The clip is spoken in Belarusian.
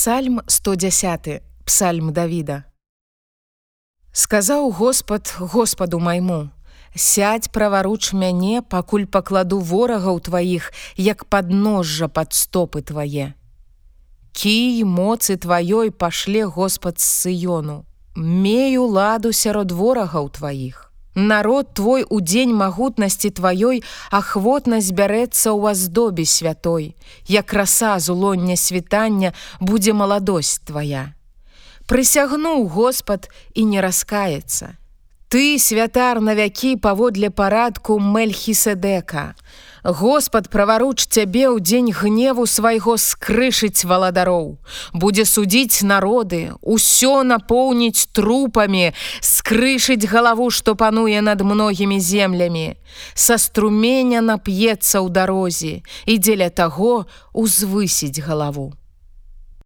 Псальм 110 Псальм Давіда. Сказаў Господ Господу майму: Сядь праваруч мяне, пакуль пакладу ворагаў тваіх, як падножжа пад стопы твае. Кій моцы тваёй пашле Господ з сыёну, Мею ладу сярод ворагаў тваіх. Народ твой у дзень магутнасці тваёй ахвотна збярэцца ў аздобе святой, як краса з улоння світання будзе маладосць твая. Прысягнуў Господ і не раскаецца. Ты святар на вякі паводле парадку Мельхіседека. Господ праваруч цябе ў дзень гневу свайго скрышыць валадароў, будзе судзіць народы, усё напоўніць трупамі, скрышыць галаву, што пануе над многімі землямі. Са струменя нап'ецца ў дарозе і дзеля таго узвысіць галаву.